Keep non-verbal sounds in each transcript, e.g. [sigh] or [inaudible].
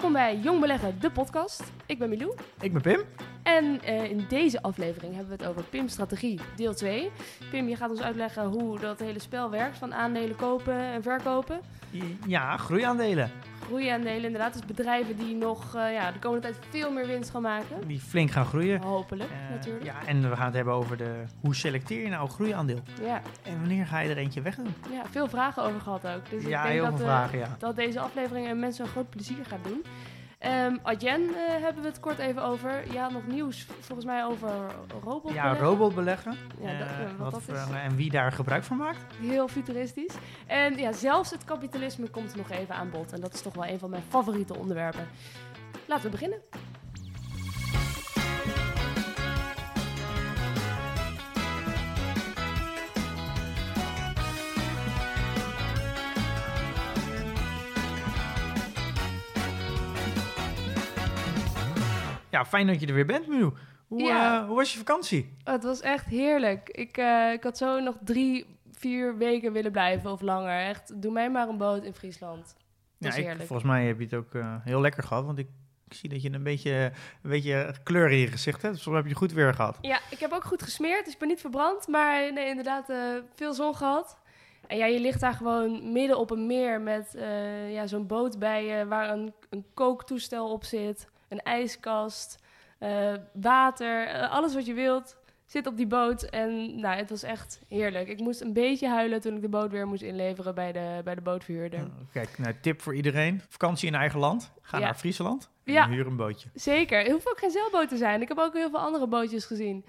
Welkom bij Jong Beleggen, de podcast. Ik ben Milou. Ik ben Pim. En eh, in deze aflevering hebben we het over PIM Strategie, deel 2. Pim, je gaat ons uitleggen hoe dat hele spel werkt van aandelen kopen en verkopen. Ja, groeiaandelen. Groeiaandelen inderdaad, dus bedrijven die nog eh, ja, de komende tijd veel meer winst gaan maken. Die flink gaan groeien. Hopelijk, Eh, natuurlijk. Ja, en we gaan het hebben over de, hoe selecteer je nou een groeiaandeel? Ja. En wanneer ga je er eentje wegdoen? ja, veel vragen over gehad ook. Dus ja, ik denk heel dat, veel vragen, ja. dat deze aflevering mensen een groot plezier gaat doen. Ehm Adyen eh, hebben we het kort even over. Ja, nog nieuws volgens mij over robot. Ja, robot beleggen. Ja, dat- Eh, wat dat is. En wie daar gebruik van maakt. Heel futuristisch. En ja, zelfs het kapitalisme komt nog even aan bod. En dat is toch wel een van mijn favoriete onderwerpen. Laten we beginnen. Ja, fijn dat je er weer bent, Minu. Hoe, Ja. eh, hoe was je vakantie? Oh, het was echt heerlijk. Ik, eh, ik had zo nog drie, vier weken willen blijven of langer. Echt, doe mij maar een boot in Friesland. Dat Ja, ik, heerlijk. volgens mij heb je het ook eh, heel lekker gehad. Want ik, ik zie dat je een beetje, een beetje kleur in je gezicht hebt. Dus mij heb je goed weer gehad. Ja, ik heb ook goed gesmeerd, dus ik ben niet verbrand. Maar nee, inderdaad, veel zon gehad. En ja, je ligt daar gewoon midden op een meer met ja, zo'n boot bij je... waar een, een kooktoestel op zit, een ijskast, eh, water, eh, alles wat je wilt zit op die boot. En nou, het was echt heerlijk. Ik moest een beetje huilen toen ik de boot weer moest inleveren bij de, bij de bootverhuurder. Nou, kijk, nou, tip voor iedereen. Vakantie in eigen land. Ga Ja. naar Friesland. En Ja. huur een bootje. Zeker. Het hoeft ook geen zeilboot te zijn. Ik heb ook heel veel andere bootjes gezien.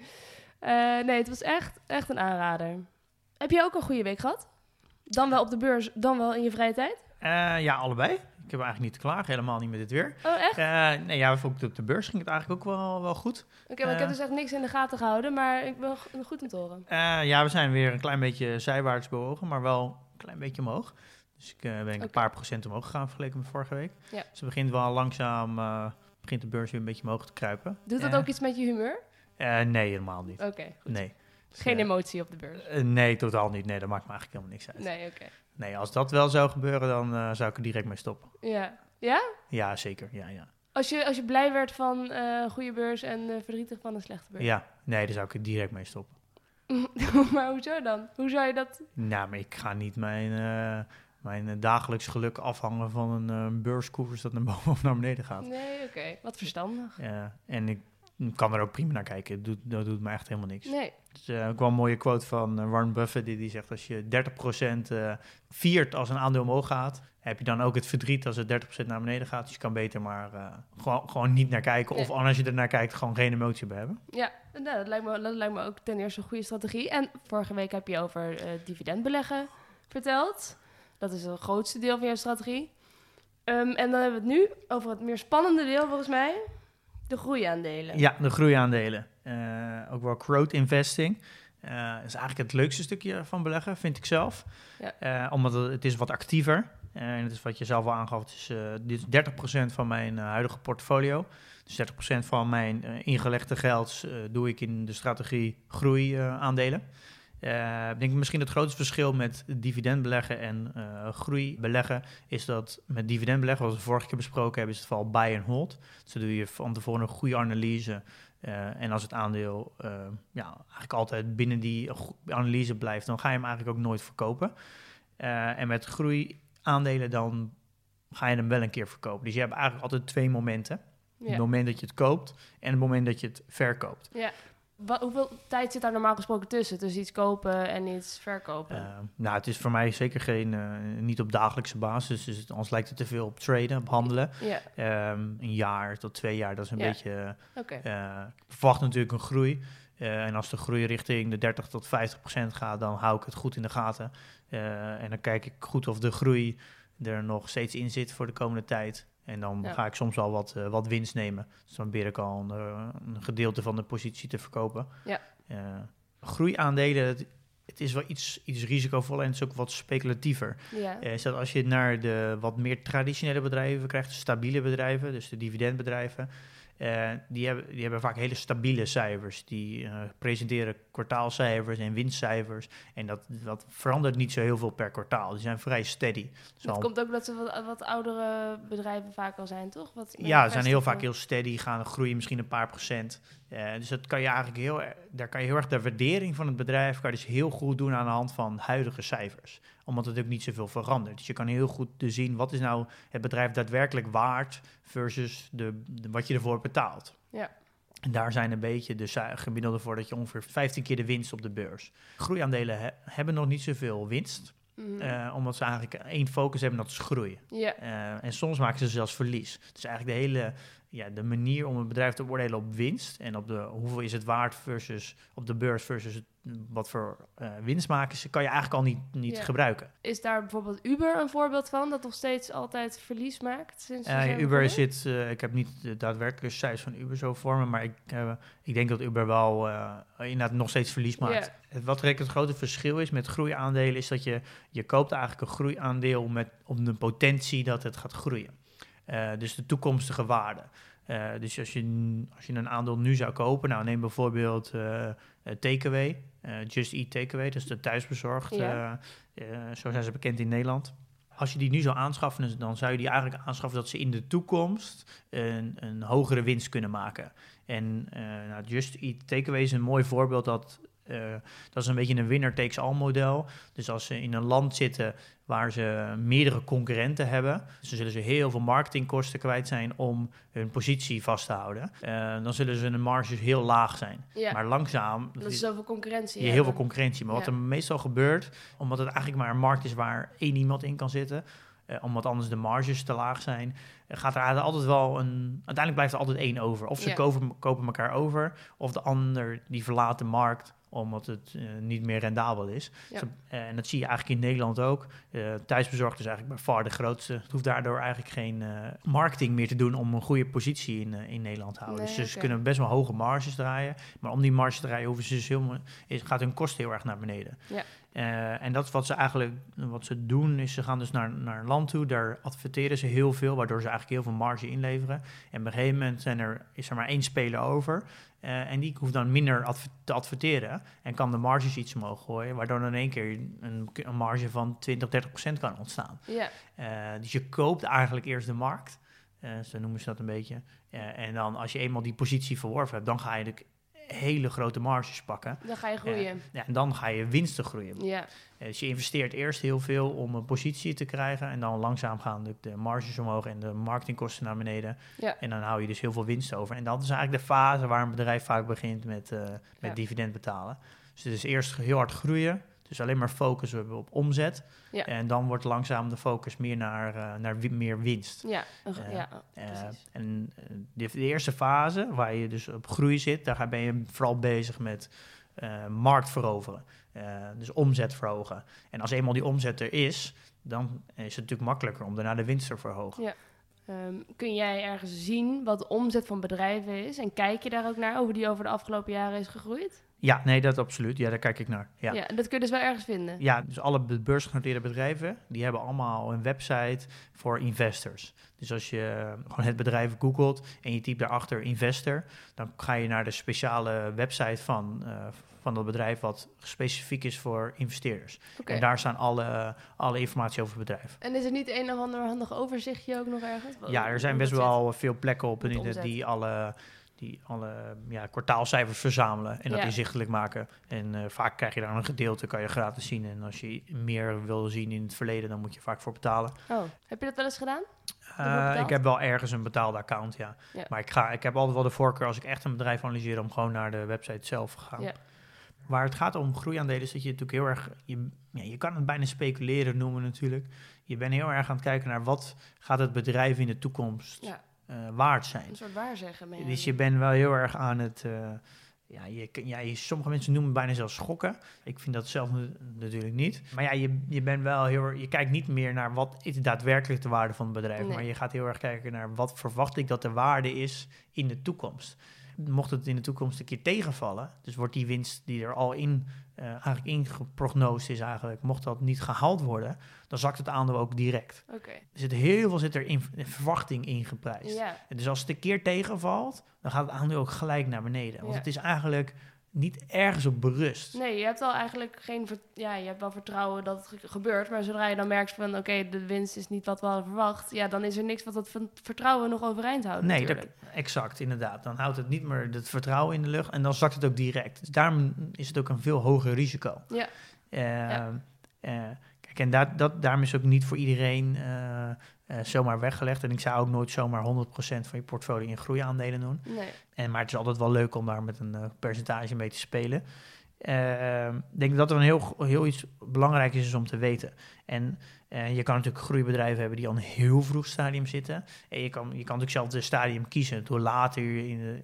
Eh, nee, het was echt, echt een aanrader. Heb je ook een goede week gehad? Dan wel op de beurs, dan wel in je vrije tijd? Ja, allebei. Ik heb eigenlijk niet te klagen. Helemaal niet met dit weer. Oh, echt? Eh, nee, ja, ook op de beurs ging het eigenlijk ook wel, wel goed. Oké, maar ik heb Eh. dus echt niks in de gaten gehouden, maar ik ben goed om te horen. Eh, ja, we zijn weer een klein beetje zijwaarts bewogen, maar wel een klein beetje omhoog. Dus ik ben een paar procent omhoog gegaan vergeleken met vorige week. Ja. Dus het begint wel langzaam, begint de beurs weer een beetje omhoog te kruipen. Doet dat ook iets met je humeur? nee, helemaal niet. Oké. Nee. Dus, Geen emotie op de beurs. nee, totaal niet. Nee, dat maakt me eigenlijk helemaal niks uit. Nee, oké. Nee, als dat wel zou gebeuren, dan eh, zou ik er direct mee stoppen. Ja. Ja? Ja, zeker. Ja, ja. Als je, als je blij werd van eh, een goede beurs en eh, verdrietig van een slechte beurs. Ja, nee, daar zou ik er direct mee stoppen. [laughs] maar hoezo dan? Hoe zou je dat... Nou, maar ik ga niet mijn, eh, mijn eh, dagelijks geluk afhangen van een eh, beurskoers dat naar [laughs] boven of naar beneden gaat. Nee, oké. Wat verstandig. Ja, en ik kan er ook prima naar kijken. Doet, dat doet me echt helemaal niks. Nee. Dus, wel een mooie quote van eh, Warren Buffett, die, die zegt als je 30% eh viert als een aandeel omhoog gaat, heb je dan ook het verdriet als het 30% naar beneden gaat. Dus je kan beter maar gewoon, gewoon niet naar kijken. Of als je er naar kijkt, gewoon geen emotie bij hebben. Ja, nou, dat, lijkt me, dat lijkt me ook ten eerste een goede strategie. En vorige week heb je over dividendbeleggen verteld. Dat is het grootste deel van jouw strategie. Ehm, en dan hebben we het nu over het meer spannende deel volgens mij. De groeiaandelen. Ja, de groeiaandelen. Eh, ook wel growth investing. Eh is eigenlijk het leukste stukje van beleggen, vind ik zelf. Ja. Eh, omdat het, is wat actiever. En het is wat je zelf al aangaf. Het is, dit is 30% van mijn huidige portfolio. Dus 30% van mijn ingelegde geld doe ik in de strategie groeiaandelen. Ik denk misschien het grootste verschil met dividendbeleggen en groeibeleggen is dat met dividendbeleggen, wat we vorige keer besproken hebben, is het vooral buy and hold. Dus dan doe je van tevoren een goede analyse. Eh, en als het aandeel eh, ja, eigenlijk altijd binnen die analyse blijft, dan ga je hem eigenlijk ook nooit verkopen. Eh, en met groeiaandelen dan ga je hem wel een keer verkopen. Dus je hebt eigenlijk altijd twee momenten. Het moment dat je het koopt en het moment dat je het verkoopt. ja. Wa- hoeveel tijd zit daar normaal gesproken tussen? Tussen iets kopen en iets verkopen? Eh, nou, het is voor mij zeker geen, eh, niet op dagelijkse basis. Dus het, anders lijkt het te veel op traden, op handelen. Ehm, een jaar tot twee jaar, dat is een beetje... oké. eh, ik verwacht natuurlijk een groei. En als de groei richting de 30 tot 50 procent gaat, dan hou ik het goed in de gaten. En dan kijk ik goed of de groei er nog steeds in zit voor de komende tijd. En dan Ja. ga ik soms al wat, eh, wat winst nemen. Dus dan probeer ik al een, eh, een gedeelte van de positie te verkopen. Ja. Eh, groeiaandelen, het, het is wel iets, iets risicovoller en het is ook wat speculatiever. Ja. Is dat als je naar de wat meer traditionele bedrijven krijgt, de stabiele bedrijven, dus de dividendbedrijven, die, hebben, die hebben vaak hele stabiele cijfers. Die presenteren kwartaalcijfers en winstcijfers. En dat, dat verandert niet zo heel veel per kwartaal. Die zijn vrij steady. Dat al- komt ook omdat ze wat, wat oudere bedrijven vaak al zijn, toch? Wat ja, ze zijn heel vaak heel steady, gaan groeien misschien een paar procent. Eh, dus dat kan je eigenlijk heel, daar kan je heel erg de waardering van het bedrijf kan je dus heel goed doen aan de hand van huidige cijfers. Omdat het ook niet zoveel verandert. Dus je kan heel goed dus zien wat is nou het bedrijf daadwerkelijk waard versus de, de- wat je ervoor betaalt. Ja. En daar zijn een beetje de gemiddelde voor dat je ongeveer 15 keer de winst op de beurs. Groeiaandelen he- hebben nog niet zoveel winst, Mhm. eh, omdat ze eigenlijk één focus hebben, dat is groeien. Eh, en soms maken ze zelfs verlies. Dus eigenlijk de hele ja, de manier om een bedrijf te beoordelen op winst en op de hoeveel is het waard versus op de beurs versus wat voor eh, winst maken ze, kan je eigenlijk al niet, niet Ja. gebruiken. Is daar bijvoorbeeld Uber een voorbeeld van, dat nog steeds altijd verlies maakt? Sinds Eh, Uber zit, eh, ik heb niet de daadwerkelijke cijfers van Uber zo voor me, maar ik, ik denk dat Uber wel inderdaad nog steeds verlies maakt. Ja. Wat eigenlijk het grote verschil is met groeiaandelen, is dat je, je koopt eigenlijk een groeiaandeel met, op de potentie dat het gaat groeien. Eh, dus de toekomstige waarde. Eh, dus als je, als je een aandeel nu zou kopen, nou neem bijvoorbeeld eh eh, eh, Just Eat Takeaway, dat is de thuisbezorgd. Ja. zo zijn ze bekend in Nederland. Als je die nu zou aanschaffen, dus dan zou je die eigenlijk aanschaffen dat ze in de toekomst een, een hogere winst kunnen maken. En nou, Just Eat Takeaway is een mooi voorbeeld dat eh, dat is een beetje een winner takes all model. Dus als ze in een land zitten waar ze meerdere concurrenten hebben, dus dan zullen ze heel veel marketingkosten kwijt zijn om hun positie vast te houden. Eh, dan zullen ze hun marges heel laag zijn. Ja, Maar langzaam dat is zoveel concurrentie. je heel veel concurrentie. Maar wat er meestal gebeurt, omdat het eigenlijk maar een markt is waar één iemand in kan zitten, eh, omdat anders de marges te laag zijn, gaat er altijd wel een. Uiteindelijk blijft er altijd één over. Of ze Ja. kopen, kopen elkaar over, of de ander die verlaat de markt omdat het eh, niet meer rendabel is. Ja. Eh, en dat zie je eigenlijk in Nederland ook. Eh thuisbezorgd is eigenlijk bij far de grootste. Het hoeft daardoor eigenlijk geen marketing meer te doen om een goede positie in, in Nederland te houden. Nee, dus ze kunnen best wel hoge marges draaien. Maar om die marges te draaien hoeven ze dus helemaal, is, gaat hun kosten heel erg naar beneden. Ja. Eh, en dat is wat ze eigenlijk wat ze doen, is ze gaan dus naar, naar een land toe, daar adverteren ze heel veel, waardoor ze eigenlijk heel veel marge inleveren. En op een gegeven moment zijn er, is er maar één speler over. eh, en die hoeft dan minder adver- te adverteren en kan de marges iets omhoog gooien, waardoor dan in één keer een, een marge van 20, 30 procent kan ontstaan. Eh, dus je koopt eigenlijk eerst de markt, zo noemen ze dat een beetje. En dan als je eenmaal die positie verworven hebt, dan ga je de hele grote marges pakken. dan ga je groeien. Ja, en dan ga je winsten groeien. Ja, Eh, Dus je investeert eerst heel veel om een positie te krijgen. En dan langzaam gaan de, de marges omhoog en de marketingkosten naar beneden. Ja. En dan hou je dus heel veel winst over. En dat is eigenlijk de fase waar een bedrijf vaak begint met, eh, met dividend betalen. Dus het is eerst heel hard groeien. Dus alleen maar focus hebben op omzet. Ja. En dan wordt langzaam de focus meer naar, eh, naar wi- meer winst. ja, Eh, ja Eh, precies. en de, de eerste fase, waar je dus op groei zit, daar ben je vooral bezig met markt veroveren. Dus omzet verhogen. En als eenmaal die omzet er is, dan is het natuurlijk makkelijker om daarna de winst te verhogen. Ja. Ehm, kun jij ergens zien wat de omzet van bedrijven is? En kijk je daar ook naar, hoe die over de afgelopen jaren is gegroeid? Ja, nee, dat absoluut. Ja, daar kijk ik naar. Ja. Ja, en dat kun je dus wel ergens vinden. Ja, dus alle be- beursgenoteerde bedrijven, die hebben allemaal een website voor investors. Dus als je eh, gewoon het bedrijf googelt en je typt daarachter investor, dan ga je naar de speciale website van, eh, van dat bedrijf wat specifiek is voor investeerders. En daar staan alle, alle informatie over het bedrijf. En is er niet een of ander handig overzichtje ook nog ergens? Ja, er zijn best wel veel plekken op die alle, die alle ja, kwartaalcijfers verzamelen en dat Ja. inzichtelijk maken. En eh, vaak krijg je daar een gedeelte, kan je gratis zien. En als je meer wil zien in het verleden, dan moet je vaak voor betalen. Oh, heb je dat wel eens gedaan? Eh, ik heb wel ergens een betaalde account, ja. Ja. Maar ik, ga, ik heb altijd wel de voorkeur als ik echt een bedrijf analyseer om gewoon naar de website zelf te gaan. Ja. Waar het gaat om groeiaandelen is dat je natuurlijk heel erg... Je, ja, je kan het bijna speculeren noemen natuurlijk. Je bent heel erg aan het kijken naar wat gaat het bedrijf in de toekomst Ja. Waard zijn. Een soort waarzeggen. ben Dus je bent wel heel erg aan het, eh, ja, je, ja je, sommige mensen noemen het bijna zelfs schokken. Ik vind dat zelf natuurlijk niet. Maar ja, je, je bent wel heel je kijkt niet meer naar wat is daadwerkelijk de waarde van het bedrijf. Maar je gaat heel erg kijken naar wat verwacht ik dat de waarde is in de toekomst mocht het in de toekomst een keer tegenvallen, dus wordt die winst die er al in, uh, eigenlijk ingeprognosed is eigenlijk, mocht dat niet gehaald worden, dan zakt het aandeel ook direct. Okay. Er zit heel veel zit er in, verwachting in geprijsd. Ja. Dus als het een keer tegenvalt, dan gaat het aandeel ook gelijk naar beneden. Want het is eigenlijk niet ergens op berust. Nee, je hebt al eigenlijk geen... Ja, je hebt wel vertrouwen dat het gebeurt. Maar zodra je dan merkt van... oké, de winst is niet wat we hadden verwacht... ja, dan is er niks wat dat vertrouwen nog overeind houdt Nee, dat, exact, inderdaad. Dan houdt het niet meer het vertrouwen in de lucht... en dan zakt het ook direct. Dus daarom is het ook een veel hoger risico. Ja. Uh, kijk, en dat, dat, daarom is ook niet voor iedereen... Uh, uh, zomaar weggelegd. En ik zou ook nooit zomaar 100% van je portfolio in groeiaandelen doen. Nee. En, maar het is altijd wel leuk om daar met een uh, percentage mee te spelen. Uh, ik denk dat er een heel, heel iets belangrijks is om te weten. En je kan natuurlijk groeibedrijven hebben die al een heel vroeg stadium zitten. En je kan, je kan natuurlijk zelf de stadium kiezen. Hoe later je in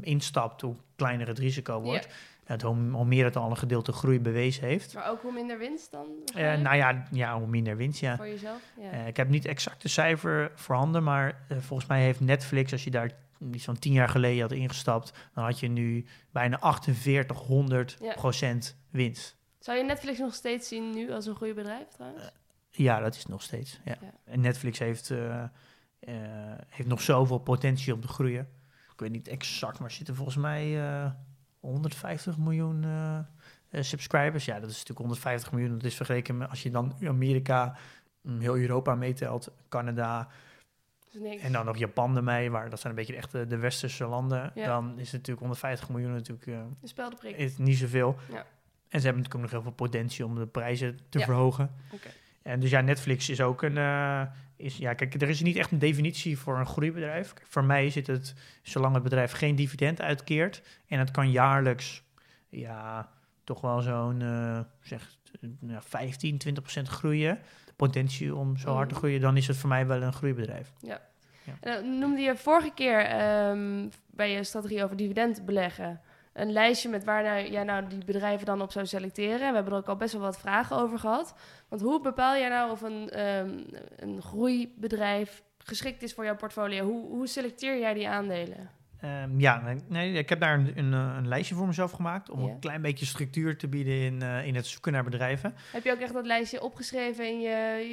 instapt, hoe kleiner het risico wordt. Hoe, meer het al een gedeelte groei bewezen heeft. Maar ook hoe minder winst dan? Uh, nou ja, ja, hoe minder winst, ja. Voor jezelf? Ja. Uh, ik heb niet exact de cijfer voorhanden, maar uh, volgens mij heeft Netflix, als je daar zo'n tien jaar geleden had ingestapt, dan had je nu bijna 4800 ja. procent winst. Zou je Netflix nog steeds zien nu als een goede bedrijf trouwens? ja, dat is nog steeds. Ja. ja. En Netflix heeft, heeft nog zoveel potentie om te groeien. Ik weet niet exact, maar zitten volgens mij 150 miljoen uh, subscribers. Ja, dat is natuurlijk 150 miljoen. Dat is vergeleken met als je dan Amerika, mm, heel Europa meetelt, Canada. En dan nog Japan ermee, waar dat zijn een beetje echt de, de westerse landen. Dan is het natuurlijk 150 miljoen natuurlijk. Uh, de. Is niet zoveel. Ja. En ze hebben natuurlijk ook nog heel veel potentie om de prijzen te verhogen. Okay. En dus ja, Netflix is ook een. Uh, is, ja, kijk, er is niet echt een definitie voor een groeibedrijf. Kijk, voor mij zit het, zolang het bedrijf geen dividend uitkeert en het kan jaarlijks, ja, toch wel zo'n, uh, zeg, ja, 15, 20 procent groeien. De potentie om zo hard te mhm. groeien, dan is het voor mij wel een groeibedrijf. Ja. ja. En, noemde je vorige keer um, bij je strategie over dividend beleggen een lijstje met waar nou, jij nou die bedrijven dan op zou selecteren. We hebben er ook al best wel wat vragen over gehad. Want hoe bepaal jij nou of een, um, een groeibedrijf geschikt is voor jouw portfolio? Hoe, hoe selecteer jij die aandelen? Um, ja, nee, ik heb daar een, een, eh, een, lijstje voor mezelf gemaakt om een klein beetje structuur te bieden in, uh, in het zoeken naar bedrijven. Heb je ook echt dat lijstje opgeschreven in je,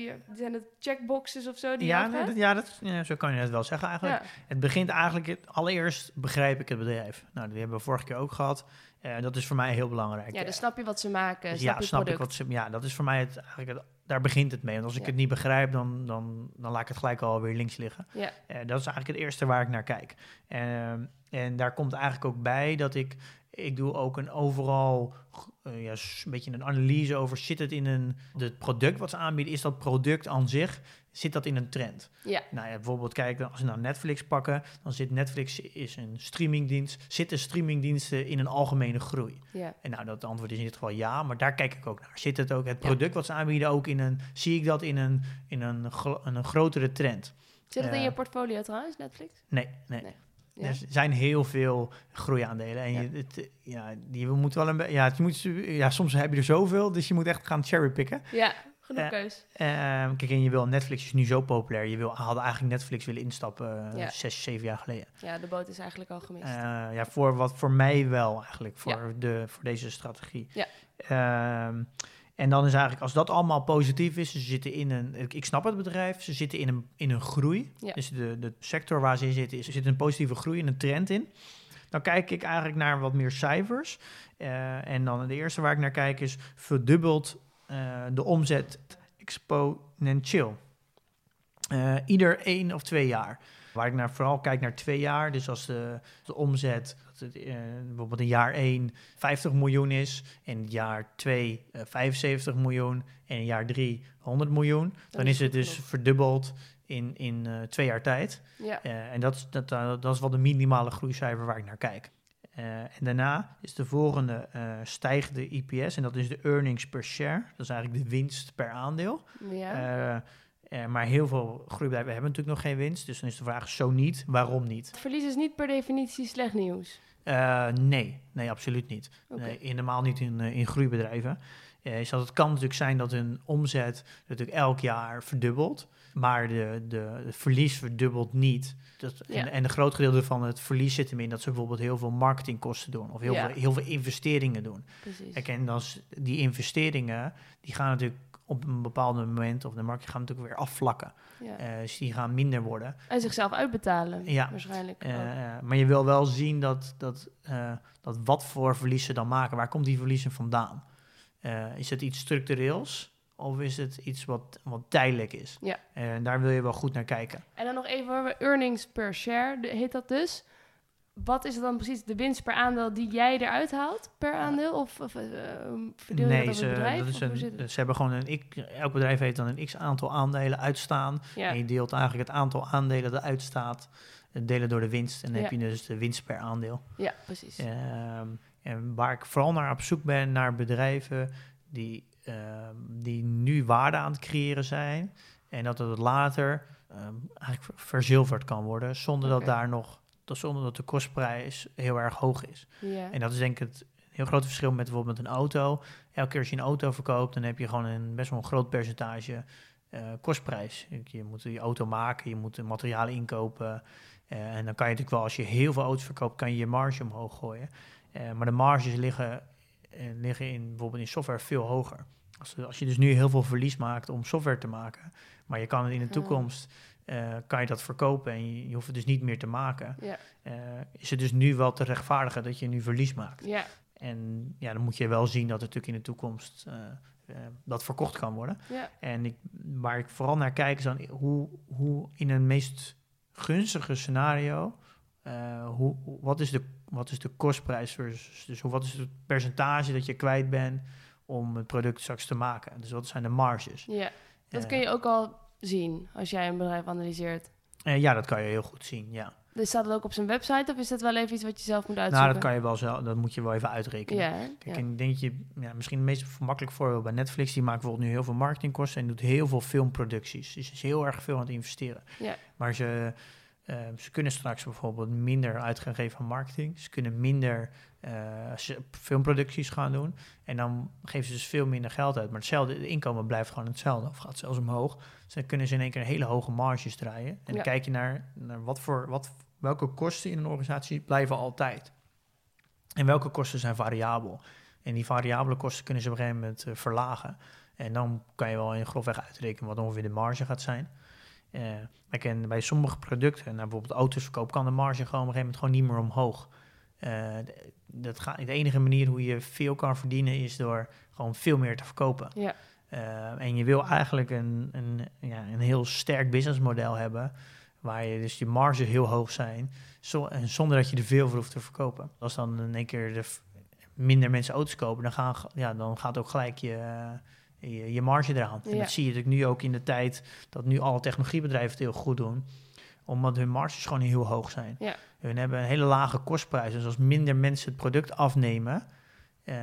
je zijn het checkboxes of zo? Die ja, nee, dat, ja, dat, ja, zo kan je het wel zeggen eigenlijk. Ja. Het begint eigenlijk, allereerst begrijp ik het bedrijf. Nou, die hebben we vorige keer ook gehad. Uh, dat is voor mij heel belangrijk. Ja, dan snap je wat ze maken. Snap ja, je snap ik wat ze. Ja, dat is voor mij het, eigenlijk het, daar begint het mee. Want als ik het niet begrijp, dan, dan, dan laat ik het gelijk alweer links liggen. Ja. Uh, dat is eigenlijk het eerste waar ik naar kijk. Uh, en daar komt eigenlijk ook bij dat ik. Ik doe ook een overal uh, ja, een beetje een analyse over. Zit het in een. Het product wat ze aanbieden, is dat product aan zich zit dat in een trend. Ja. Nou ja, bijvoorbeeld kijken, als we nou Netflix pakken, dan zit Netflix is een streamingdienst. Zitten streamingdiensten in een algemene groei? Ja. En nou, dat antwoord is in dit geval ja, maar daar kijk ik ook naar. Zit het ook, het product wat ze aanbieden, ook in een, zie ik dat in een, in een, een, een grotere trend? Zit het in je portfolio trouwens, Netflix? Nee, nee. Er zijn heel veel groeiaandelen. En je, het, ja, die moet wel een ja, je moet, ja, soms heb je er zoveel, dus je moet echt gaan cherrypicken. Ja, genoeg uh, keus. Uh, kijk, en je wil, Netflix is nu zo populair. Je wil, hadden eigenlijk Netflix willen instappen uh, zes, zeven jaar geleden. Ja, de boot is eigenlijk al gemist. ja, voor, wat, voor mij wel eigenlijk, voor, de, voor deze strategie. Ja. Ehm, en dan is eigenlijk, als dat allemaal positief is, ze zitten in een, ik snap het bedrijf, ze zitten in een, in een groei. Ja. Dus de, de sector waar ze in zitten, is, er zit een positieve groei en een trend in. Dan kijk ik eigenlijk naar wat meer cijfers. Uh, en dan de eerste waar ik naar kijk is verdubbeld uh, de omzet exponentieel. Uh, ieder één of twee jaar. Waar ik naar, vooral kijk naar twee jaar. Dus als de, de omzet dat het, uh, bijvoorbeeld in jaar 1 50 miljoen is, en jaar 2 uh, 75 miljoen en in jaar 3 100 miljoen, dan is het dus verdubbeld in, in twee jaar tijd. Ja. en dat, dat, dat is wel de minimale groeicijfer waar ik naar kijk. Uh, en daarna is de volgende uh, stijgende IPS en dat is de earnings per share. Dat is eigenlijk de winst per aandeel. Ja. Uh, maar heel veel groeibedrijven hebben natuurlijk nog geen winst. Dus dan is de vraag, zo niet, waarom niet? Verlies is niet per definitie slecht nieuws. Eh, nee, nee, absoluut niet. Oké. Nee, helemaal niet in, eh, in groeibedrijven. Eh, is dat het kan natuurlijk zijn dat hun omzet natuurlijk elk jaar verdubbelt, maar de, de, het verlies verdubbelt niet. Dat, Ja. en, en een groot gedeelte van het verlies zit hem in dat ze bijvoorbeeld heel veel marketingkosten doen of heel, Ja. veel, heel veel investeringen doen. Precies. Kijk, en dan die investeringen, die gaan natuurlijk op een bepaald moment, of de markt gaan natuurlijk weer afvlakken. Ja. Eh, dus die gaan minder worden. En zichzelf uitbetalen, Ja. waarschijnlijk. Eh, maar je wil wel zien dat, dat, dat wat voor verlies ze dan maken. Waar komt die verliezen vandaan? Eh, is het iets structureels of is het iets wat, wat tijdelijk is? Ja. En daar wil je wel goed naar kijken. En dan nog even over earnings per share, de- heet dat dus. Wat is dan precies de winst per aandeel die jij eruit haalt per aandeel? Of, of eh, verdeel je dat over bedrijf? dat is een, ze hebben gewoon een elk bedrijf heeft dan een x aantal aandelen uitstaan. Ja. En je deelt eigenlijk het aantal aandelen dat uitstaat, eh, delen door de winst. En dan heb je dus de winst per aandeel. ja, precies. Ehm, en waar ik vooral naar op zoek ben, naar bedrijven die, ehm, die nu waarde aan het creëren zijn. En dat het later ehm, eigenlijk ver- verzilverd kan worden, zonder dat daar nog, dat, zonder dat de kostprijs heel erg hoog is. En dat is denk ik het heel grote verschil met bijvoorbeeld een auto. Elke keer als je een auto verkoopt, dan heb je gewoon een best wel een groot percentage eh, kostprijs. Je moet je auto maken, je moet de materialen inkopen. eh, en dan kan je natuurlijk wel, als je heel veel auto's verkoopt, kan je je marge omhoog gooien. Eh, maar de marges liggen, eh, liggen in, bijvoorbeeld in software veel hoger. Als, als je dus nu heel veel verlies maakt om software te maken, maar je kan het in de toekomst, eh, kan je dat verkopen en je, je hoeft het dus niet meer te maken. Ja. Is het dus nu wel te rechtvaardigen dat je nu verlies maakt. ja, En ja, dan moet je wel zien dat het natuurlijk in de toekomst dat verkocht kan worden. ja, En ik, waar ik vooral naar kijk is dan hoe, hoe in een meest gunstige scenario, hoe- wat, is de, wat is de kostprijs versus, dus hoe, wat is het percentage dat je kwijt bent om het product straks te maken. Dus wat zijn de marges? ja. Dat kun je ook al zien als jij een bedrijf analyseert. eh, ja, dat kan je heel goed zien, ja. Dus staat het ook op zijn website of is dat wel even iets wat je zelf moet uitzoeken? Nou, dat kan je wel zelf, dat moet je wel even uitrekenen. Ja? Kijk, ja. en ik denk dat je, ja, misschien het meest makkelijk voorbeeld bij Netflix, die maakt bijvoorbeeld nu heel veel marketingkosten en doet heel veel filmproducties. Dus is heel erg veel aan het investeren. Ja. Maar ze, eh, ze kunnen straks bijvoorbeeld minder uit gaan geven aan marketing. Ze kunnen minder eh, filmproducties gaan doen. En dan geven ze dus veel minder geld uit. Maar hetzelfde, het inkomen blijft gewoon hetzelfde of gaat zelfs omhoog. Dus dan kunnen ze in één keer hele hoge marges draaien. En dan kijk je naar, naar wat voor, wat, welke kosten in een organisatie blijven altijd. En welke kosten zijn variabel. En die variabele kosten kunnen ze op een gegeven moment eh, verlagen. En dan kan je wel in grofweg uitrekenen wat ongeveer de marge gaat zijn. Eh kijk, en bij sommige producten, nou, bijvoorbeeld auto's verkoop, kan de marge gewoon op een gegeven moment gewoon niet meer omhoog. Eh, dat gaat, de enige manier hoe je veel kan verdienen is door gewoon veel meer te verkopen. Ja. Eh, en je wil eigenlijk een, een, ja, een heel sterk businessmodel hebben, waar je dus je marges heel hoog zijn, zo, en zonder dat je er veel voor hoeft te verkopen. Als dan in één keer de, minder mensen auto's kopen, dan, gaan, ja, dan gaat ook gelijk je, je, je marge eraan. En Ja. dat zie je natuurlijk nu ook in de tijd dat nu alle technologiebedrijven het heel goed doen, omdat hun marges gewoon heel hoog zijn. Ja. Hun hebben een hele lage kostprijs, dus als minder mensen het product afnemen, eh,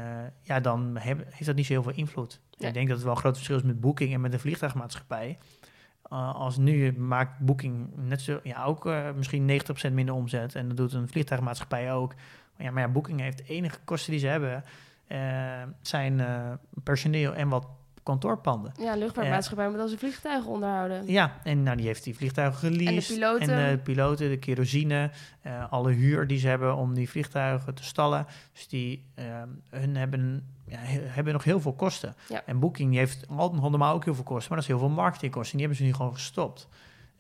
ja, dan heb- heeft dat niet zo heel veel invloed. Ik denk dat het wel een groot verschil is met Booking en met een vliegtuigmaatschappij. Uh, als nu maakt Booking net zo, ja, ook eh, misschien 90% minder omzet. En dat doet een vliegtuigmaatschappij ook. Maar ja, maar ja, Booking heeft de enige kosten die ze hebben, eh, zijn eh, personeel en wat kantoorpanden. Ja, luchtvaartmaatschappij moet al zijn vliegtuigen onderhouden. Ja, en nou, die heeft die vliegtuigen geleased. En de piloten. En de piloten, de kerosine, eh, alle huur die ze hebben om die vliegtuigen te stallen. Dus die eh, hun hebben, ja, he- hebben nog heel veel kosten. Ja. En Booking die heeft normaal ook heel veel kosten, maar dat is heel veel marketingkosten. Die hebben ze nu gewoon gestopt.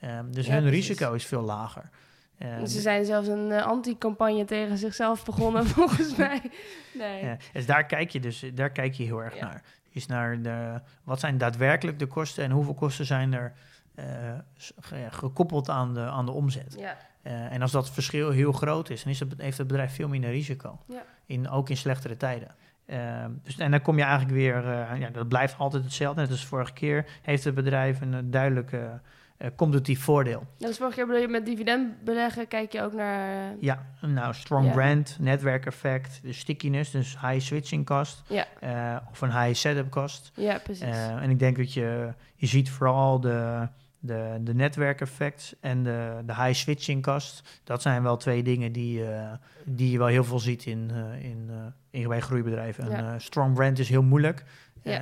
Ehm, dus Ja, hun precies. risico is veel lager. Ehm, Ze zijn zelfs een eh, anti-campagne tegen zichzelf begonnen, [laughs] volgens mij. [laughs] Nee. Dus daar kijk je dus daar kijk je heel erg naar. Is naar de, wat zijn daadwerkelijk de kosten en hoeveel kosten zijn er eh, gekoppeld aan de, aan de omzet. Ja, Eh, en als dat verschil heel groot is, dan is het, heeft het bedrijf veel minder risico. Ja. In, ook in slechtere tijden. Ehm, dus, en dan kom je eigenlijk weer, eh, ja, dat blijft altijd hetzelfde. Net als vorige keer heeft het bedrijf een eh, eh, competitief voordeel. dus vorige keer bedoel je met dividend beleggen, kijk je ook naar... eh, Ja, nou, strong Ja. brand, netwerkeffect, de stickiness, dus high switching cost. Ja. eh, of een high setup cost. ja, precies. En ik denk dat je, je ziet vooral de, de, de netwerkeffect en de, de high switching cost. Dat zijn wel twee dingen die, die je wel heel veel ziet in, in, in bij groeibedrijven. Ja. Een strong brand is heel moeilijk. Ja.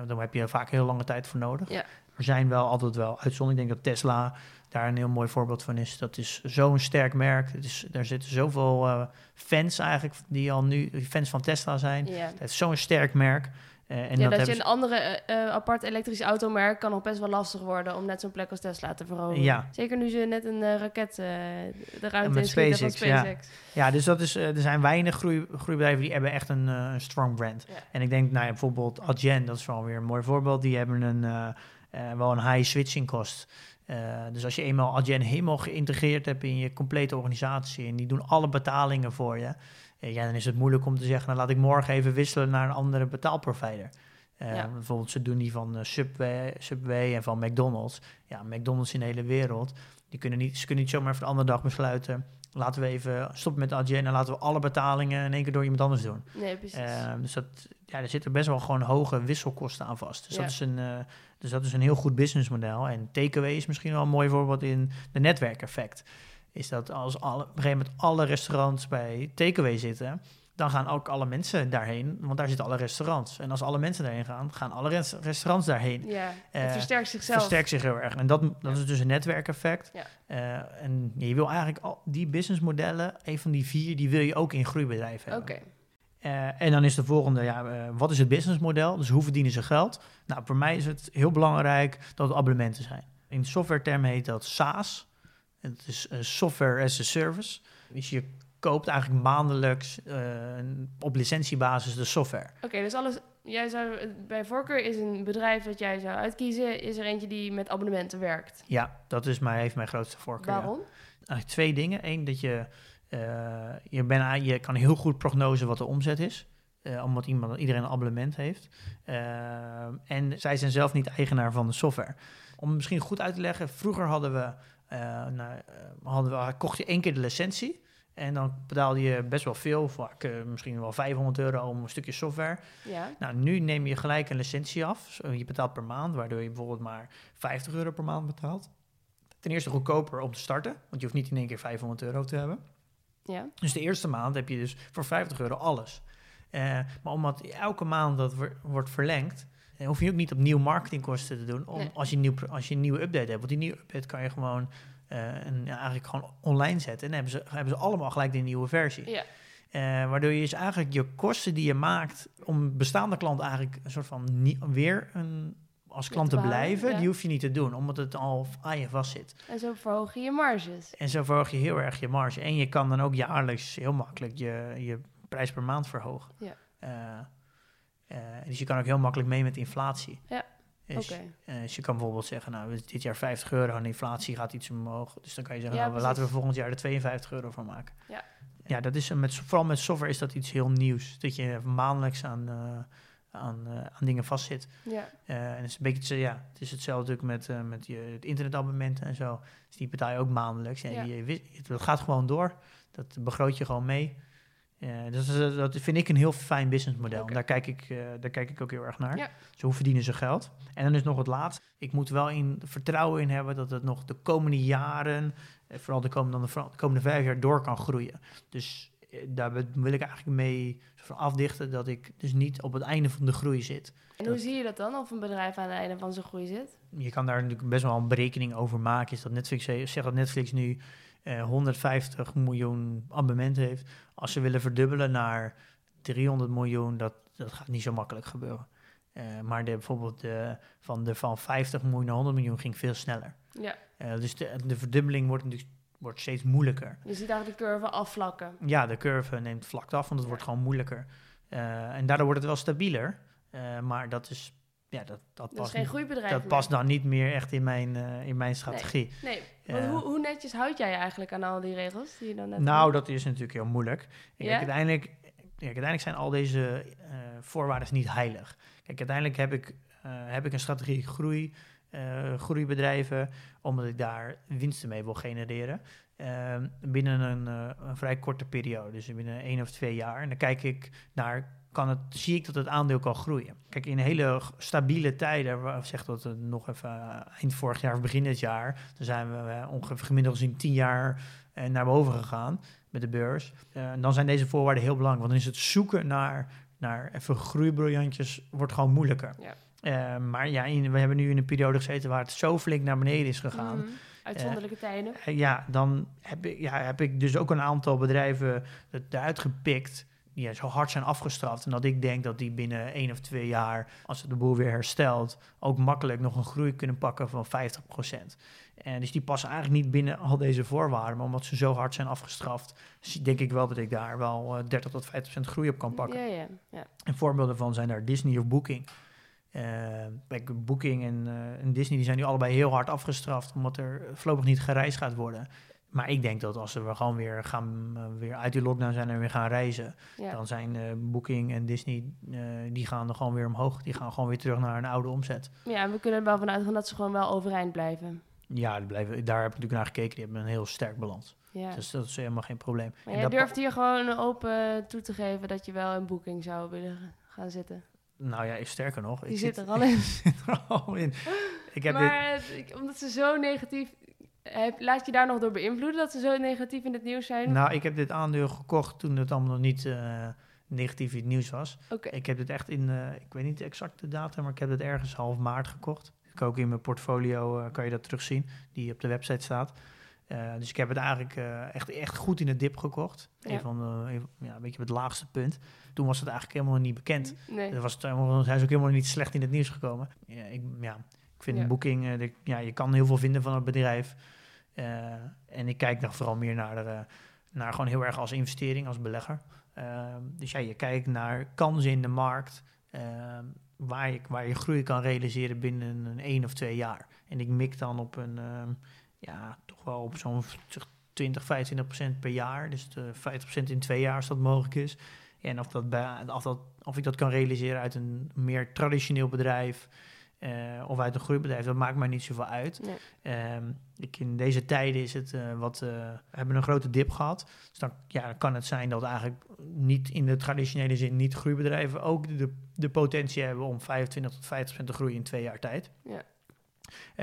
Eh, daar heb je vaak heel lange tijd voor nodig. Ja. Er zijn wel altijd wel uitzonderingen. Ik denk dat Tesla daar een heel mooi voorbeeld van is. Dat is zo'n sterk merk. Het is, daar zitten zoveel eh, fans eigenlijk die al nu fans van Tesla zijn. Het is zo'n sterk merk. Eh, en ja, dat, je een andere eh, apart elektrisch automerk kan nog best wel lastig worden om net zo'n plek als Tesla te veroveren. Ja. Zeker nu ze net een raket de ruimte met in schieten van SpaceX, ja. SpaceX. Ja, dus dat is, er zijn weinig groei, groeibedrijven die hebben echt een, een strong brand. Ja. En ik denk, nou ja, bijvoorbeeld Adyen, dat is wel weer een mooi voorbeeld. Die hebben een, eh, wel een high switching cost. Eh, dus als je eenmaal Adyen helemaal geïntegreerd hebt in je complete organisatie en die doen alle betalingen voor je, eh, ja, dan is het moeilijk om te zeggen, nou laat ik morgen even wisselen naar een andere betaalprovider. Ja. Bijvoorbeeld, ze doen die van Subway, Subway en van McDonald's. Ja, McDonald's in de hele wereld. Die kunnen niet, ze kunnen niet zomaar voor de andere dag besluiten. Laten we even stoppen met Adyen en laten we alle betalingen in één keer door iemand anders doen. Nee, precies. Eh, dus dat, ja, er zitten best wel gewoon hoge wisselkosten aan vast. Dus, Ja. dat, is een, eh, dus dat is een heel goed businessmodel. En takeaway is misschien wel een mooi voorbeeld in de netwerkeffect. Is dat als alle, op een gegeven moment alle restaurants bij takeaway zitten, dan gaan ook alle mensen daarheen, want daar zitten alle restaurants. En als alle mensen daarheen gaan, gaan alle res- restaurants daarheen. ja, het eh, versterkt zichzelf. Versterkt zich heel erg. En dat, dat is dus een netwerkeffect. Ja. Eh, en je wil eigenlijk al die businessmodellen, een van die vier, die wil je ook in groeibedrijven Oké, hebben. Eh, en dan is de volgende, ja, wat is het businessmodel? Dus hoe verdienen ze geld? Nou, voor mij is het heel belangrijk dat het abonnementen zijn. In softwaretermen heet dat SaaS. En Het is software as a service. Dus je koopt eigenlijk maandelijks eh, op licentiebasis de software. Oké, dus alles. Jij zou bij voorkeur is een bedrijf dat jij zou uitkiezen, is er eentje die met abonnementen werkt. Ja, dat is mij, heeft mijn grootste voorkeur. ja. Waarom? Eigenlijk twee dingen. Eén, dat je, eh, je, bent, je kan heel goed prognose wat de omzet is. eh, omdat iemand, iedereen een abonnement heeft. En zij zijn zelf niet eigenaar van de software. Om misschien goed uit te leggen, vroeger hadden we, nou, hadden we, kocht je één keer de licentie. En dan betaalde je best wel veel, vaak eh, misschien wel 500 euro om een stukje software. Ja. Nou, nu neem je gelijk een licentie af. Je betaalt per maand, waardoor je bijvoorbeeld maar 50 euro per maand betaalt. Ten eerste goedkoper om te starten, want je hoeft niet in één keer 500 euro te hebben. Ja. Dus de eerste maand heb je dus voor 50 euro alles. Eh, maar omdat elke maand dat wor- wordt verlengd, eh, hoef je ook niet opnieuw marketingkosten te doen om, Nee. als, je nieuw, als je een nieuwe update hebt. Want die nieuwe update kan je gewoon, eh, ja, eigenlijk gewoon online zetten. En hebben ze, hebben ze allemaal gelijk de nieuwe versie. Ja. Eh, waardoor je dus eigenlijk je kosten die je maakt om bestaande klanten eigenlijk een soort van nie- weer een, als klant te blijven, ja. die hoef je niet te doen, omdat het al aan je vast zit. En zo verhoog je je marges. En zo verhoog je heel erg je marge. En je kan dan ook jaarlijks heel makkelijk je, je prijs per maand verhogen. Ja. Eh, dus je kan ook heel makkelijk mee met inflatie. Ja, Dus, eh, dus je kan bijvoorbeeld zeggen, nou, dit jaar 50 euro en de inflatie gaat iets omhoog. Dus dan kan je zeggen, Ja, nou, we laten we volgend jaar er 52 euro van maken. Ja. Ja, dat is, met, vooral met software is dat iets heel nieuws. Dat je maandelijks aan, eh, aan, eh, aan dingen vastzit. Ja. En het is een beetje, ja, het is hetzelfde natuurlijk met, met je, het internetabonnement en zo. Dus die betaal je ook maandelijks. En Ja. het, dat gaat gewoon door. Dat begroot je gewoon mee. Eh, dus dat, dat vind ik een heel fijn businessmodel. En Daar, kijk ik, eh, daar kijk ik ook heel erg naar. Ja. Dus hoe verdienen ze geld? En dan is nog het laatste. Ik moet wel in vertrouwen in hebben dat het nog de komende jaren, eh, vooral de komende, de komende vijf jaar, door kan groeien. Dus eh, daar wil ik eigenlijk mee afdichten dat ik dus niet op het einde van de groei zit. En hoe zie je dat dan, of een bedrijf aan het einde van zijn groei zit? je kan daar natuurlijk best wel een berekening over maken. Is dat Netflix zegt dat Netflix nu eh, 150 miljoen abonnementen heeft. Als ze willen verdubbelen naar 300 miljoen, dat, dat gaat niet zo makkelijk gebeuren. Eh, maar de, bijvoorbeeld de, van, de, van 50 miljoen naar 100 miljoen ging veel sneller. Ja. Eh, dus de, de verdubbeling wordt natuurlijk wordt steeds moeilijker. Je ziet eigenlijk de curve afvlakken. Ja, de curve neemt vlak af, want het wordt gewoon moeilijker. Eh, en daardoor wordt het wel stabieler. Eh, maar dat is, ja, dat, dat past geen groeibedrijf dat meer. past dan niet meer echt in mijn, eh, in mijn strategie. Nee, want hoe, hoe netjes houd jij je eigenlijk aan al die regels die je dan net Nou, dat is natuurlijk heel moeilijk. Kijk, Ja? uiteindelijk, kijk, uiteindelijk zijn al deze eh, voorwaarden niet heilig. Kijk, uiteindelijk heb ik, eh, heb ik een strategie groei, eh, groeibedrijven, omdat ik daar winsten mee wil genereren. eh, binnen een, een vrij korte periode, dus binnen één of twee jaar. En dan kijk ik naar, kan het, zie ik dat het aandeel kan groeien. Kijk, in hele stabiele tijden, zeg dat het nog even eh, eind vorig jaar of begin dit jaar, dan zijn we eh, ongeveer gemiddeld gezien 10 jaar eh, naar boven gegaan met de beurs. En dan zijn deze voorwaarden heel belangrijk, want dan is het zoeken naar, naar even groeibriljantjes wordt gewoon moeilijker. Ja. Maar ja, in- we hebben nu in een periode gezeten waar het zo flink naar beneden is gegaan. Mhm. Uitzonderlijke tijden. Ja, dan heb ik, ja, heb ik dus ook een aantal bedrijven eruit gepikt ja, zo hard zijn afgestraft. En dat ik denk dat die binnen één of twee jaar, als de boel weer herstelt, ook makkelijk nog een groei kunnen pakken van 50%. En dus die passen eigenlijk niet binnen al deze voorwaarden. Maar omdat ze zo hard zijn afgestraft, denk ik wel dat ik daar wel eh, 30 tot 50% groei op kan pakken. Ja, ja, ja. En voorbeelden van zijn daar Disney of Booking. Eh, kijk, Booking en, eh, en Disney die zijn nu allebei heel hard afgestraft, omdat er voorlopig niet gereisd gaat worden. Maar ik denk dat als we gewoon weer, gaan, eh, weer uit die lockdown zijn en weer gaan reizen, ja. dan zijn eh, Booking en Disney, eh, die gaan er gewoon weer omhoog. Die gaan gewoon weer terug naar een oude omzet. Ja, en we kunnen er wel vanuit gaan dat ze gewoon wel overeind blijven. Ja, blijven, daar heb ik natuurlijk naar gekeken. Die hebben een heel sterk balans. Ja. Dus dat is helemaal geen probleem. maar En jij durft hier gewoon open toe te geven dat je wel in boeking zou willen gaan zitten. Nou ja, sterker nog. Die ik zit zit, er al in. [laughs] zit er al in. Ik heb maar ik- omdat ze zo negatief... Heb, laat je daar nog door beïnvloeden dat ze zo negatief in het nieuws zijn? Nou, ik heb dit aandeel gekocht toen het allemaal nog niet eh, negatief in het nieuws was. Ik heb dit echt in, eh, ik weet niet de exacte datum, maar ik heb het ergens half maart gekocht. Ik ook in mijn portfolio, eh, kan je dat terugzien, die op de website staat. Dus ik heb het eigenlijk echt, echt goed in de dip gekocht. Ja. De, een- ja, een beetje op het laagste punt. Toen was het eigenlijk helemaal niet bekend. Nee. Dat was het helemaal, hij is ook helemaal niet slecht in het nieuws gekomen. Ja, ik, ja, ik vind Ja. Booking, de- ja, je kan heel veel vinden van het bedrijf. Eh, en ik kijk dan vooral meer naar, de, naar gewoon heel erg als investering, als belegger. Eh, dus ja, je kijkt naar kansen in de markt, eh, waar, je, waar je groei kan realiseren binnen een één of twee jaar. En ik mik dan op een, ehm, ja, toch wel op zo'n 20, 25 procent per jaar. Dus de 50 procent in twee jaar als dat mogelijk is. En of, dat bij, of, dat, of ik dat kan realiseren uit een meer traditioneel bedrijf eh, of uit een groeibedrijf, dat maakt mij niet zoveel uit. Nee. Ehm, ik, in deze tijden is het eh, wat, we hebben een grote dip gehad. Dus dan, ja, dan kan het zijn dat eigenlijk niet in de traditionele zin niet groeibedrijven ook de, de potentie hebben om 25 tot 50 procent te groeien in twee jaar tijd. Ja.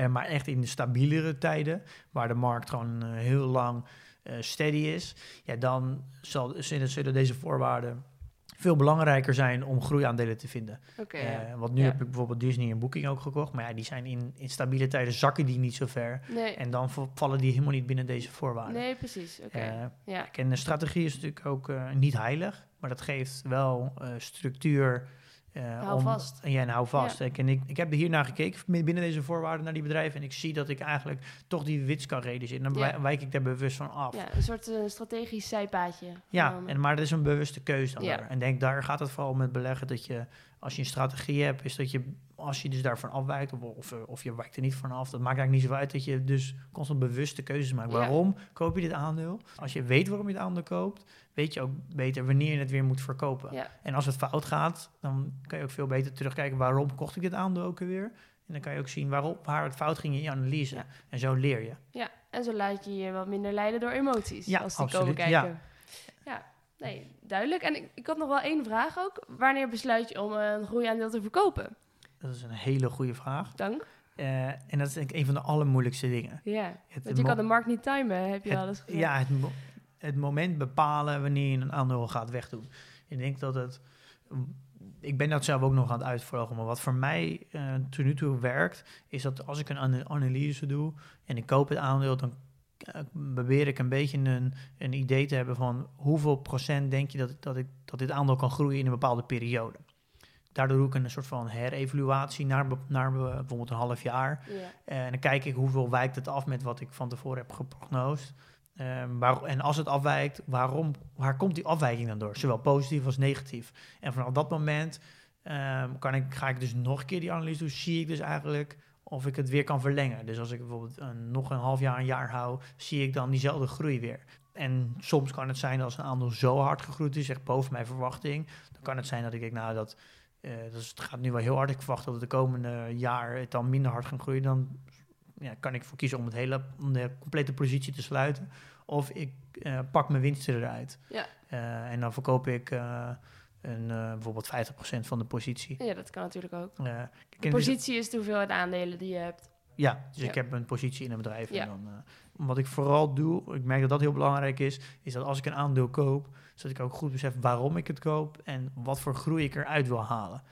Maar echt in de stabielere tijden, waar de markt gewoon heel lang steady is, ja, dan zal, zullen, zullen deze voorwaarden veel belangrijker zijn om groeiaandelen te vinden. Oké, Eh, ja. want nu Ja. heb ik bijvoorbeeld Disney en Booking ook gekocht, maar ja, die zijn in, in stabiele tijden zakken die niet zo ver. Nee, En dan val- vallen die helemaal niet binnen deze voorwaarden. nee, precies. Oké. Eh, ja. En de strategie is natuurlijk ook eh, niet heilig, maar dat geeft wel eh, structuur. Eh, Hou vast. En ja, en hou vast. Kijk, En ik, ik heb hier naar gekeken binnen deze voorwaarden naar die bedrijven. En ik zie dat ik eigenlijk toch die winst kan realiseren. En dan Ja. wijk ik daar bewust van af. ja, een soort eh, strategisch zijpaadje. Ja, Van- en, maar dat is een bewuste keuze dan. En denk, daar gaat het vooral om met beleggen. Dat je, als je een strategie hebt, is dat je, als je dus daarvan afwijkt, of, of, of je wijkt er niet van af, dat maakt eigenlijk niet zoveel uit dat je dus constant bewuste keuzes maakt. Ja. Waarom koop je dit aandeel? Als je weet waarom je het aandeel koopt, weet je ook beter wanneer je het weer moet verkopen. Ja. En als het fout gaat, dan kan je ook veel beter terugkijken waarom kocht ik dit aandeel ook alweer. En dan kan je ook zien waarom, waar het fout ging in je analyse. Ja. En zo leer je. Ja, en zo laat je je wat minder leiden door emoties. Ja, als die absoluut, komen ja. kijken. Nee, duidelijk. En ik, ik had nog wel één vraag ook. Wanneer besluit je om een groeiaandeel te verkopen? Dat is een hele goede vraag. Dank. Eh, en dat is denk ik een van de allermoeilijkste dingen. Ja, Het want je kan de markt niet timen, heb je wel eens gezegd. Ja, het, mo- het moment bepalen wanneer je een aandeel gaat wegdoen. Ik denk dat het. Ik ben dat zelf ook nog aan het uitvogelen. Maar wat voor mij eh tot nu toe werkt, is dat als ik een ana- analyse doe en ik koop het aandeel, dan probeer ik een beetje een, een idee te hebben van hoeveel procent denk je dat, dat, ik, dat dit aandeel kan groeien in een bepaalde periode. Daardoor doe ik een soort van herevaluatie naar, naar be- bijvoorbeeld een half jaar. Ja. En dan kijk ik hoeveel wijkt het af met wat ik van tevoren heb geprognosed. Ehm, waar, en als het afwijkt, waarom, waar komt die afwijking dan door? Zowel positief als negatief. En vanaf dat moment ehm, kan ik, ga ik dus nog een keer die analyse doen. Zie ik dus eigenlijk of ik het weer kan verlengen. Dus als ik bijvoorbeeld een, nog een half jaar, een jaar hou, zie ik dan diezelfde groei weer. En soms kan het zijn dat als een aandeel zo hard gegroeid is, echt boven mijn verwachting, dan kan het zijn dat ik denk, nou, dat, eh, dat is- het gaat nu wel heel hard. Ik verwacht dat het de komende jaar het dan minder hard gaat groeien. Dan ja, kan ik voor kiezen om, het hele, om de complete positie te sluiten. Of ik eh, pak mijn winsten eruit. Ja. Eh, en dan verkoop ik eh, een, eh, bijvoorbeeld 50% van de positie. Ja, dat kan natuurlijk ook. Eh, De dus- positie is de hoeveelheid aandelen die je hebt. ja, dus Ja. ik heb een positie in een bedrijf. Ja. En dan, eh, wat ik vooral doe, ik merk dat dat heel belangrijk is, is dat als ik een aandeel koop, zodat ik ook goed besef waarom ik het koop en wat voor groei ik eruit wil halen.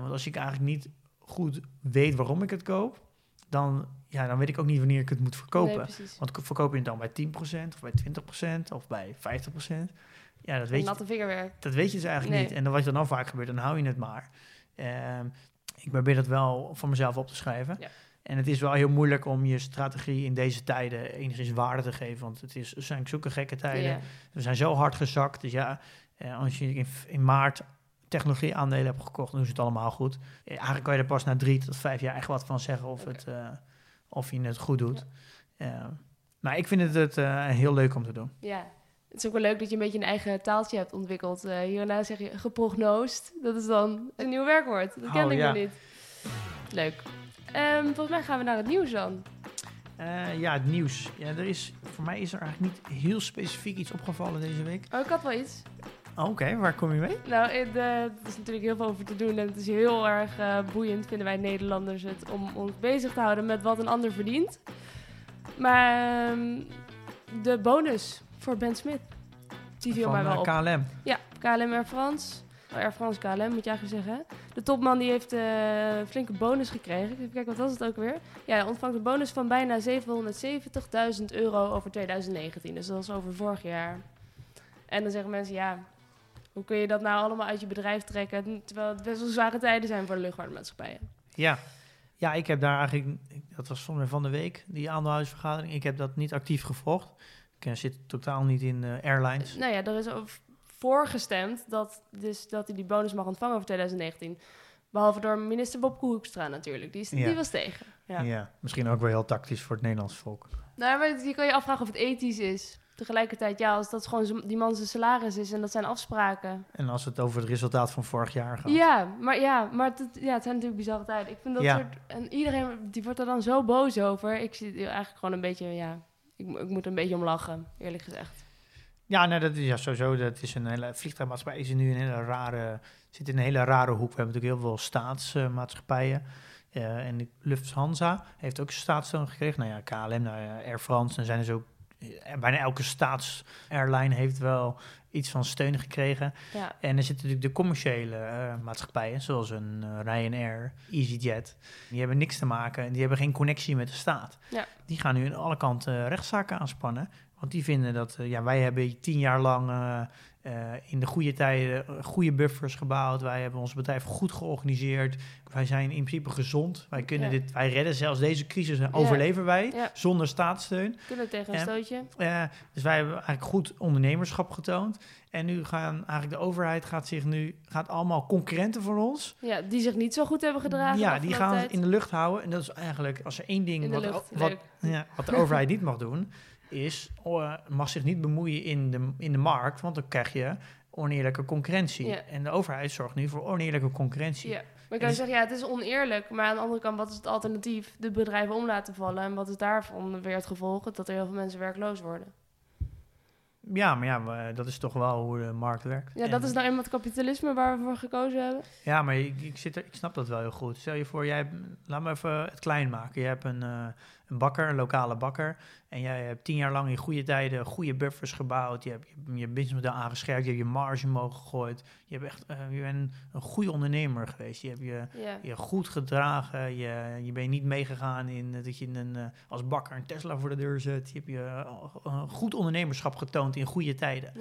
Want als ik eigenlijk niet goed weet waarom ik het koop, dan, ja, dan weet ik ook niet wanneer ik het moet verkopen. Nee. Want verkoop je het dan bij 10% of bij 20% of bij 50%? Ja, dat weet, je, vingerwerk. dat weet je dus eigenlijk Nee. niet. En dan wat er dan vaak gebeurt, dan hou je het maar. Ehm, ik probeer dat wel voor mezelf op te schrijven. Ja. En het is wel heel moeilijk om je strategie in deze tijden enigszins waarde te geven. Want het, is, het zijn zulke gekke tijden. Ja. We zijn zo hard gezakt. Dus ja, eh, als je in, in maart technologie aandelen hebt gekocht, dan is het allemaal goed. Eh, eigenlijk kan je er pas na drie tot vijf jaar echt wat van zeggen of, het, eh, of je het goed doet. Eh, maar ik vind het, het eh, heel leuk om te doen. Ja, het is ook wel leuk dat je een beetje een eigen taaltje hebt ontwikkeld. Hier en daar zeg je geprognoost. Dat is dan een nieuw werkwoord. Dat ken Oh, ik ja. nog niet. Leuk. Ehm, volgens mij gaan we naar het nieuws dan. Eh, ja, het nieuws. Ja, er is, voor mij is er eigenlijk niet heel specifiek iets opgevallen deze week. Oh, ik had wel iets. Oh, Oké, waar kom je mee? Nou, het, eh, er is natuurlijk heel veel over te doen. En het is heel erg boeiend, vinden wij Nederlanders het, om ons bezig te houden met wat een ander verdient. Maar ehm, de bonus voor Ben Smith, die viel wel eh, op. KLM. Ja, KLM Air France. Oh, Air France KLM moet je eigenlijk zeggen. De topman die heeft eh, flinke bonus gekregen. Even kijken, wat was het ook weer? Ja, hij ontvangt een bonus van bijna 770.000 euro over 2019. Dus dat is over vorig jaar. En dan zeggen mensen, ja, hoe kun je dat nou allemaal uit je bedrijf trekken... terwijl het best wel zware tijden zijn voor de luchtvaartmaatschappijen. Ja. ja, ik heb daar eigenlijk, dat was mij van de week, die aandeelhoudersvergadering. Ik heb dat niet actief gevolgd. Ik eh, zit totaal niet in eh, airlines. Nou ja, er is voorgestemd dat, dus, dat hij die bonus mag ontvangen over 2019. Behalve door minister Bob Hoekstra natuurlijk. Die, is, Ja. die was tegen. Ja. Ja. misschien ook wel heel tactisch voor het Nederlands volk. Nou, maar je kan je afvragen of het ethisch is. Tegelijkertijd, ja, als dat gewoon die man zijn salaris is en dat zijn afspraken. En als het over het resultaat van vorig jaar gaat. Ja, maar ja, maar het, ja, het zijn natuurlijk bizarre tijden. Ik vind dat Ja. soort... En iedereen die wordt er dan zo boos over. Ik zie eigenlijk gewoon een beetje, ja... Ik, ik moet een beetje om lachen, eerlijk gezegd. Ja, nee, dat is ja, sowieso. Dat is een hele vliegtuigmaatschappij is nu een hele rare, zit in een hele rare hoek. We hebben natuurlijk heel veel staatsmaatschappijen. Eh, en Lufthansa heeft ook staatssteun gekregen. Nou ja, KLM, nou ja, Air France. Dan zijn er zo bijna elke staatsairline heeft wel iets van steun gekregen. Ja, En er zitten natuurlijk de commerciële eh, maatschappijen, zoals een eh, Ryanair, EasyJet. Die hebben niks te maken, die hebben geen connectie met de staat. Ja. Die gaan nu aan alle kanten eh, rechtszaken aanspannen. Want die vinden dat, eh, ja, wij hebben tien jaar lang eh, in de goede tijden eh, goede buffers gebouwd. Wij hebben ons bedrijf goed georganiseerd. Wij zijn in principe gezond. Wij, kunnen Ja. dit, wij redden zelfs deze crisis en overleven wij Ja. zonder staatssteun. kunnen tegen een stootje. Dus wij hebben eigenlijk goed ondernemerschap getoond. En nu gaan eigenlijk de overheid gaat zich nu gaat allemaal concurrenten van ons. Ja, die zich niet zo goed hebben gedragen. ja, die gaan tijd. in de lucht houden. En dat is eigenlijk als er één ding wat, lucht, wat de overheid niet mag doen, is oh, mag zich niet bemoeien in de, in de markt, want dan krijg je oneerlijke concurrentie. Ja. En de overheid zorgt nu voor oneerlijke concurrentie. Ja. Maar ik kan En zeggen, ja, het is oneerlijk. Maar aan de andere kant, wat is het alternatief? De bedrijven om laten vallen. En wat is daarvan weer het gevolg? Dat er heel veel mensen werkloos worden. Ja, maar ja, dat is toch wel hoe de markt werkt. Ja, En- dat is nou eenmaal het kapitalisme waar we voor gekozen hebben. Ja, maar ik, ik, zit er, ik snap dat wel heel goed. Stel je voor, jij laat me even het klein maken. Je hebt een, eh, een bakker, een lokale bakker. En jij hebt tien jaar lang in goede tijden goede buffers gebouwd. Je hebt je, je businessmodel aangescherpt. Je hebt je marge omhoog gegooid. Je, hebt echt, eh, je bent een goede ondernemer geweest. Je hebt je, je goed gedragen. Je, je bent niet meegegaan in dat je een, eh, als bakker een Tesla voor de deur zet. Je hebt je eh, goed ondernemerschap getoond in goede tijden.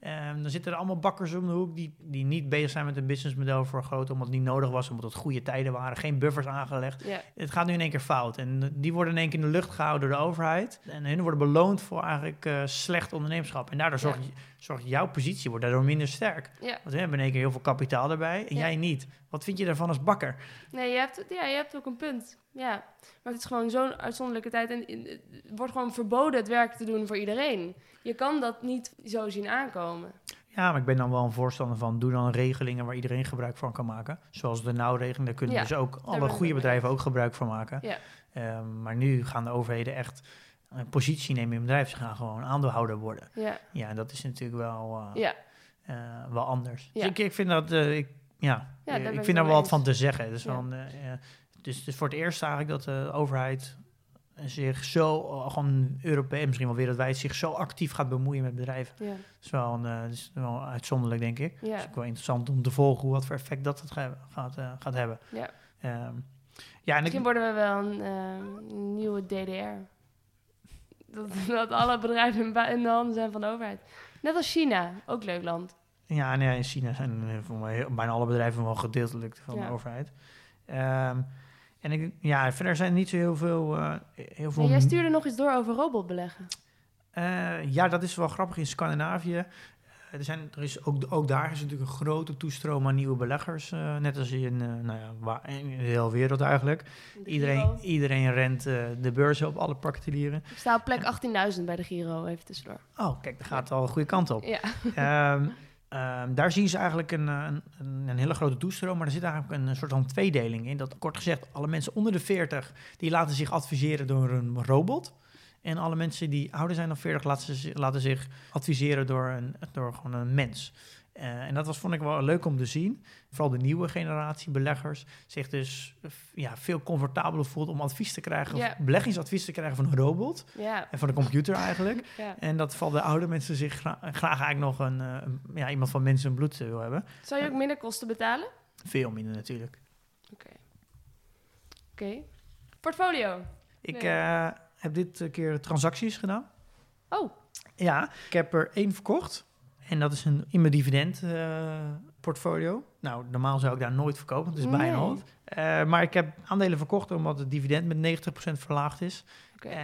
Ehm, dan zitten er allemaal bakkers om de hoek die, die niet bezig zijn met een businessmodel voor groot, omdat het niet nodig was, omdat het goede tijden waren, geen buffers aangelegd. Het gaat nu in één keer fout. En die worden in één keer in de lucht gehouden door de overheid. En hun worden beloond voor eigenlijk eh, slecht ondernemerschap. En daardoor Ja. zorgt, zorgt jouw positie wordt daardoor minder sterk. ja. Want we hebben in één keer heel veel kapitaal erbij en Ja. jij niet. Wat vind je daarvan als bakker? Nee, je hebt, ja, je hebt ook een punt. Ja. Maar het is gewoon zo'n uitzonderlijke tijd. En het wordt gewoon verboden het werk te doen voor iedereen. Je kan dat niet zo zien aankomen. Ja, maar ik ben dan wel een voorstander van, doe dan regelingen waar iedereen gebruik van kan maken. Zoals de nauwregeling, daar kunnen Ja, dus ook alle goede bedrijven ook gebruik van maken. Ja. Ehm, maar nu gaan de overheden echt een positie nemen in het bedrijf. Ze gaan gewoon aandeelhouder worden. Ja, Ja, en dat is natuurlijk wel... eh, ja. eh, wel anders. Ja. Dus ik, ik vind dat, eh, ik, ja, ik vind daar wel wat van te zeggen. Dus, van, dus is voor het eerst eigenlijk dat de overheid zich zo, gewoon Europees, misschien wel wereldwijd, zich zo actief gaat bemoeien met bedrijven. Ja, Dat is wel, een, dat is wel uitzonderlijk, denk ik. ja. Is ook wel interessant om te volgen hoe wat voor effect dat het ga- gaat, eh, gaat hebben. Ja. Ehm, ja, en ik, Misschien worden we wel een nieuwe DDR. Dat, [laughs] dat alle bedrijven in, de handen zijn van de overheid. Net als China, ook leuk land. Ja, nee, in China zijn eh, voor mij bijna alle bedrijven wel gedeeltelijk van Ja. de overheid. Ehm, en ik, ja, verder zijn er niet zo heel veel... eh, heel veel En jij stuurde nog iets door over robotbeleggen. Eh, ja, dat is wel grappig in Scandinavië. Eh, Er, zijn, er is ook, ook daar is natuurlijk een grote toestroom aan nieuwe beleggers. eh, net als in, eh, nou ja, waar, in de hele wereld eigenlijk. De Iedereen, Giro. iedereen rent de beurs op, alle particulieren. Ik sta op plek 18.000 bij de Giro, even tussendoor. Oh, kijk, daar gaat al de goede kant op. Ja, Ehm, ehm, daar zien ze eigenlijk een, een, een, een hele grote toestroom, maar er zit eigenlijk een, soort van tweedeling in. Dat kort gezegd, alle mensen onder de 40 die laten zich adviseren door een robot. En alle mensen die ouder zijn dan 40 laten, laten zich adviseren door, een, door gewoon een mens. Eh, en dat was, vond ik wel leuk om te zien. Vooral de nieuwe generatie beleggers zich dus eh, ja, veel comfortabeler voelt om advies te krijgen, of beleggingsadvies te krijgen van een robot. En van de computer eigenlijk. [laughs] En dat vooral de oude mensen zich gra- graag eigenlijk nog een, eh, een- ja, iemand van mensen en bloed wil hebben. Zou je ook minder kosten betalen? Veel minder natuurlijk. Oké. Oké. Portfolio. Ik Nee. Heb dit eh, keer transacties gedaan. Oh, Ja, ik heb er één verkocht. En dat is een in mijn dividend eh, portfolio. Nou, normaal zou ik daar nooit verkopen, want het is bijna nooit. Eh, maar ik heb aandelen verkocht omdat het dividend met 90% verlaagd is.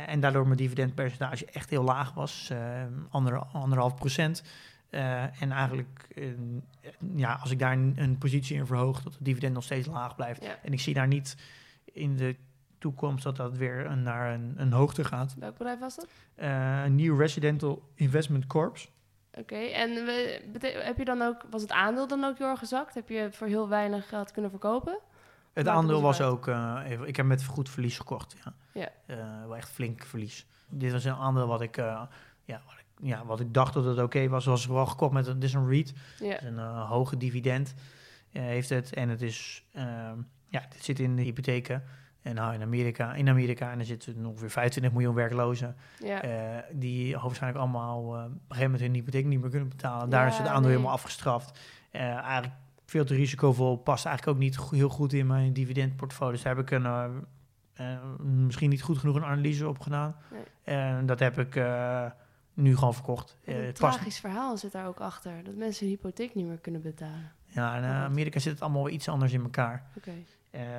en daardoor mijn dividendpercentage echt heel laag was, ander, anderhalf procent. En eigenlijk, ja, als ik daar een, een positie in verhoog, dat het dividend nog steeds laag blijft. Ja. En ik zie daar niet in de toekomst dat dat weer een- naar een, een hoogte gaat. Welk bedrijf was dat? Eh, een nieuw Residential Investment Corps. Oké, en we, heb je dan ook, was het aandeel dan ook heel erg gezakt? Heb je voor heel weinig geld kunnen verkopen? Het aandeel was uit. ook, eh, even, ik heb met goed verlies gekocht. Ja. Ja. Eh, wel echt flink verlies. Dit was een aandeel wat ik, ja, wat ik, ja, wat ik dacht dat het oké was. Was wel gekocht met een, dit is een REIT. Ja, een hoge dividend heeft het. En het is, ehm, ja, dit zit in de hypotheken. En nou, in Amerika, in Amerika, en er zitten ongeveer 25 miljoen werklozen. ja. eh, die hoogstwaarschijnlijk allemaal eh, op een gegeven moment hun hypotheek niet meer kunnen betalen. Daar Ja, is het aandeel nee. helemaal afgestraft. Eh, eigenlijk veel te risicovol. Past eigenlijk ook niet go- heel goed in mijn dividendportfolio. Dus daar heb ik een, misschien niet goed genoeg een analyse op gedaan. Nee. En dat heb ik nu gewoon verkocht. Een tragisch verhaal zit daar ook achter. Dat mensen hun hypotheek niet meer kunnen betalen. Ja, in Oh. Amerika zit het allemaal iets anders in elkaar.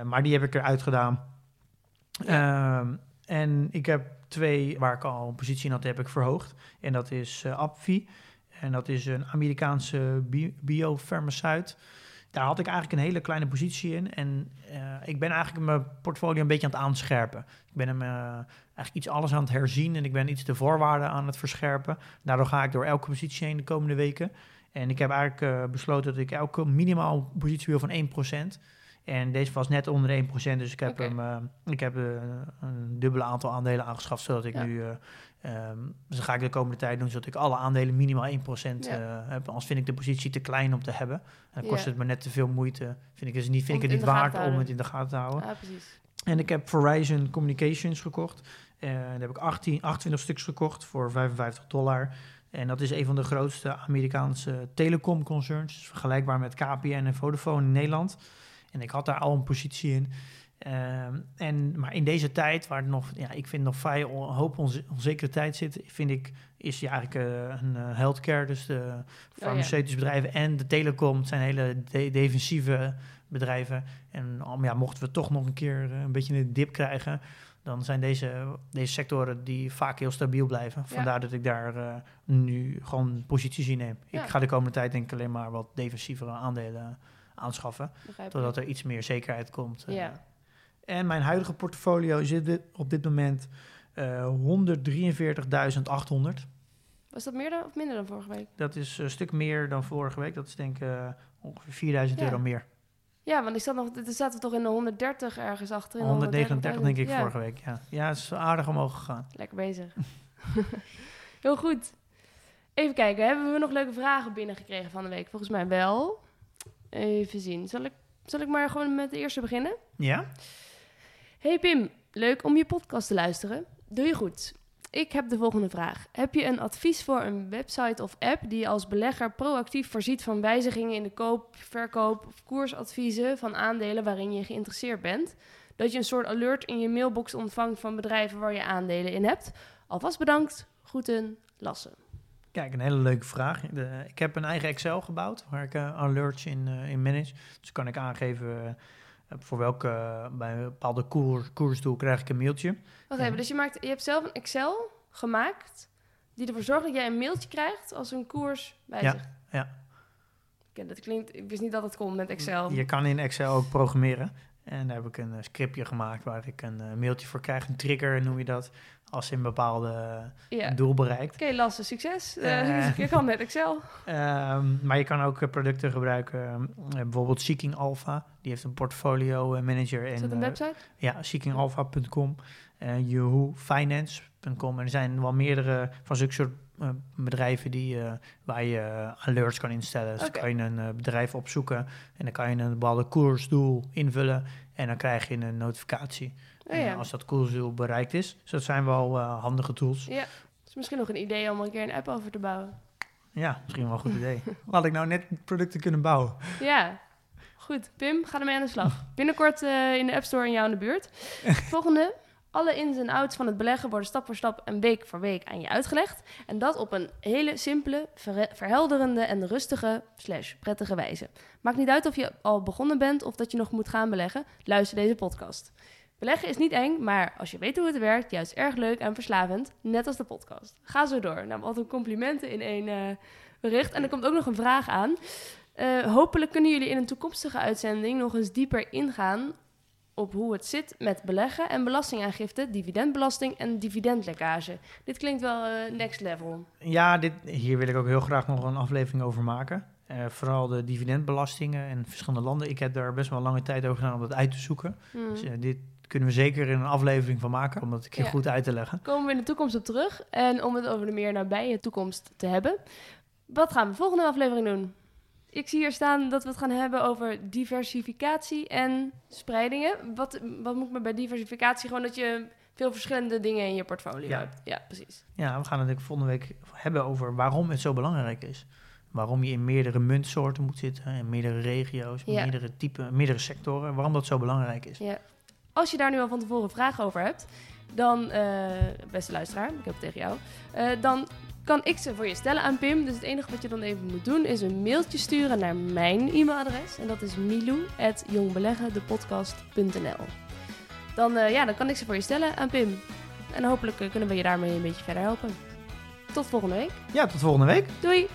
Maar die heb ik eruit gedaan. Ehm, en ik heb twee waar ik al een positie in had, heb ik verhoogd. En dat is Apvi. En dat is een Amerikaanse bi- biofarmaceut. Daar had ik eigenlijk een hele kleine positie in. En eh, ik ben eigenlijk mijn portfolio een beetje aan het aanscherpen. Ik ben hem eh, eigenlijk iets alles aan het herzien. En ik ben iets de voorwaarden aan het verscherpen. Daardoor ga ik door elke positie heen de komende weken. En ik heb eigenlijk besloten dat ik elke minimaal positie wil van 1%. En deze was net onder de 1%, dus ik heb, hem, eh, ik heb eh, een dubbele aantal aandelen aangeschaft, zodat ik Ja. nu, ehm, dus dat ga ik de komende tijd doen, zodat ik alle aandelen minimaal 1% Ja. eh, heb. Anders vind ik de positie te klein om te hebben. En dan kost Ja. het me net te veel moeite. Vind ik, dus niet, vind Om ik het niet waard om het in de gaten te houden. Ah, precies. En ik heb Verizon Communications gekocht. Daar heb ik 18, 28 stuks gekocht voor 55 dollar. En dat is een van de grootste Amerikaanse telecomconcerns. Vergelijkbaar met KPN en Vodafone in Nederland. En ik had daar al een positie in. Ehm, en, maar in deze tijd, waar het nog, ja, ik vind nog vrij on- een hoop onze- onzekere tijd zit, vind ik, is die eigenlijk eh, een eh, healthcare, dus de farmaceutische bedrijven en de telecom, het zijn hele de- defensieve bedrijven. En um, ja, mochten we toch nog een keer eh, een beetje een dip krijgen, dan zijn deze, deze sectoren die vaak heel stabiel blijven. Vandaar dat ik daar nu gewoon posities in neem. Ja. Ik ga de komende tijd denk ik alleen maar wat defensievere aandelen aanschaffen, totdat er iets meer zekerheid komt. eh. Ja. En mijn huidige portfolio zit op dit moment eh 143.800. Was dat meer dan of minder dan vorige week? Dat is een stuk meer dan vorige week. Dat is denk ik eh, ongeveer 4000 Ja. euro meer. Ja, want ik zat nog, er zaten we toch in de 130 ergens achter. in de 139 denk ik ja. vorige week. Ja, ja het is aardig omhoog gegaan. Lekker bezig. [laughs] Heel goed. Even kijken, hebben we nog leuke vragen binnengekregen van de week? Volgens mij wel. Even zien. Zal ik, zal ik maar gewoon met de eerste beginnen? Ja? Hey Pim, leuk om je podcast te luisteren. Doe je goed. Ik heb de volgende vraag. Heb je een advies voor een website of app die je als belegger proactief voorziet van wijzigingen in de koop, verkoop of koersadviezen van aandelen waarin je geïnteresseerd bent? Dat je een soort alert in je mailbox ontvangt van bedrijven waar je aandelen in hebt? Alvast bedankt. Groeten, Lasse. Kijk, een hele leuke vraag. De, ik heb een eigen Excel gebouwd waar ik uh, alerts in, uh, in manage. Dus kan ik aangeven uh, voor welke, bij een bepaalde koers, koersdoel krijg ik een mailtje. Wacht even, dus je, maakt, je hebt zelf een Excel gemaakt die ervoor zorgt dat jij een mailtje krijgt als een koers wijzigt? Ja, ja. Okay, dat klinkt, ik wist niet dat het kon met Excel. Je kan in Excel ook programmeren. En daar heb ik een scriptje gemaakt waar ik een mailtje voor krijg. Een trigger noem je dat als je een bepaalde ja. doel bereikt. Oké, okay, Lasse, succes. [laughs] Uh, je kan met Excel. Um, maar je kan ook producten gebruiken, uh, bijvoorbeeld Seeking Alpha. Die heeft een portfolio manager. Is dat een website? ja, seekingalpha.com. Uh, YahooFinance.com. En er zijn wel meerdere van zulke soort bedrijven die, waar je alerts kan instellen. Dus okay. kan je een bedrijf opzoeken en dan kan je een bepaalde koersdoel invullen. En dan krijg je een notificatie. Oh, ja. als dat koersdoel bereikt is. Dus dat zijn wel handige tools. Ja, is misschien nog een idee om een keer een app over te bouwen. Ja, misschien wel een goed idee. [laughs] Had ik nou net producten kunnen bouwen? Ja, goed. Pim, ga ermee aan de slag. Binnenkort in de App Store in jou in de buurt. [laughs] Volgende. Alle ins en outs van het beleggen worden stap voor stap en week voor week aan je uitgelegd. En dat op een hele simpele, ver verhelderende en rustige slash prettige wijze. Maakt niet uit of je al begonnen bent of dat je nog moet gaan beleggen. Luister deze podcast. Beleggen is niet eng, maar als je weet hoe het werkt, juist erg leuk en verslavend, net als de podcast. Ga zo door. Nou, wat een complimenten in één uh, bericht. En er komt ook nog een vraag aan. Uh, hopelijk kunnen jullie in een toekomstige uitzending nog eens dieper ingaan op hoe het zit met beleggen en belastingaangifte, dividendbelasting en dividendlekkage. Dit klinkt wel uh, next level. Ja, dit, hier wil ik ook heel graag nog een aflevering over maken. Uh, vooral de dividendbelastingen in verschillende landen. Ik heb daar best wel lange tijd over gedaan om dat uit te zoeken. Hmm. Dus uh, dit kunnen we zeker in een aflevering van maken, om dat een keer ja. goed uit te leggen. Komen we in de toekomst op terug. En om het over de meer nabije toekomst te hebben. Wat gaan we de volgende aflevering doen? Ik zie hier staan dat we het gaan hebben over diversificatie en spreidingen. Wat, wat moet ik me bij diversificatie? Gewoon dat je veel verschillende dingen in je portfolio ja. hebt. Ja, precies. Ja, we gaan het volgende week hebben over waarom het zo belangrijk is. Waarom je in meerdere muntsoorten moet zitten, in meerdere regio's, ja. meerdere typen, meerdere sectoren. Waarom dat zo belangrijk is. Ja. Als je daar nu al van tevoren vragen over hebt, dan, uh, beste luisteraar, ik heb het tegen jou, uh, dan kan ik ze voor je stellen aan Pim. Dus het enige wat je dan even moet doen is een mailtje sturen naar mijn e-mailadres. En dat is milou.jongbeleggendepodcast.nl dan, uh, ja, dan kan ik ze voor je stellen aan Pim. En hopelijk kunnen we je daarmee een beetje verder helpen. Tot volgende week. Ja, tot volgende week. Doei!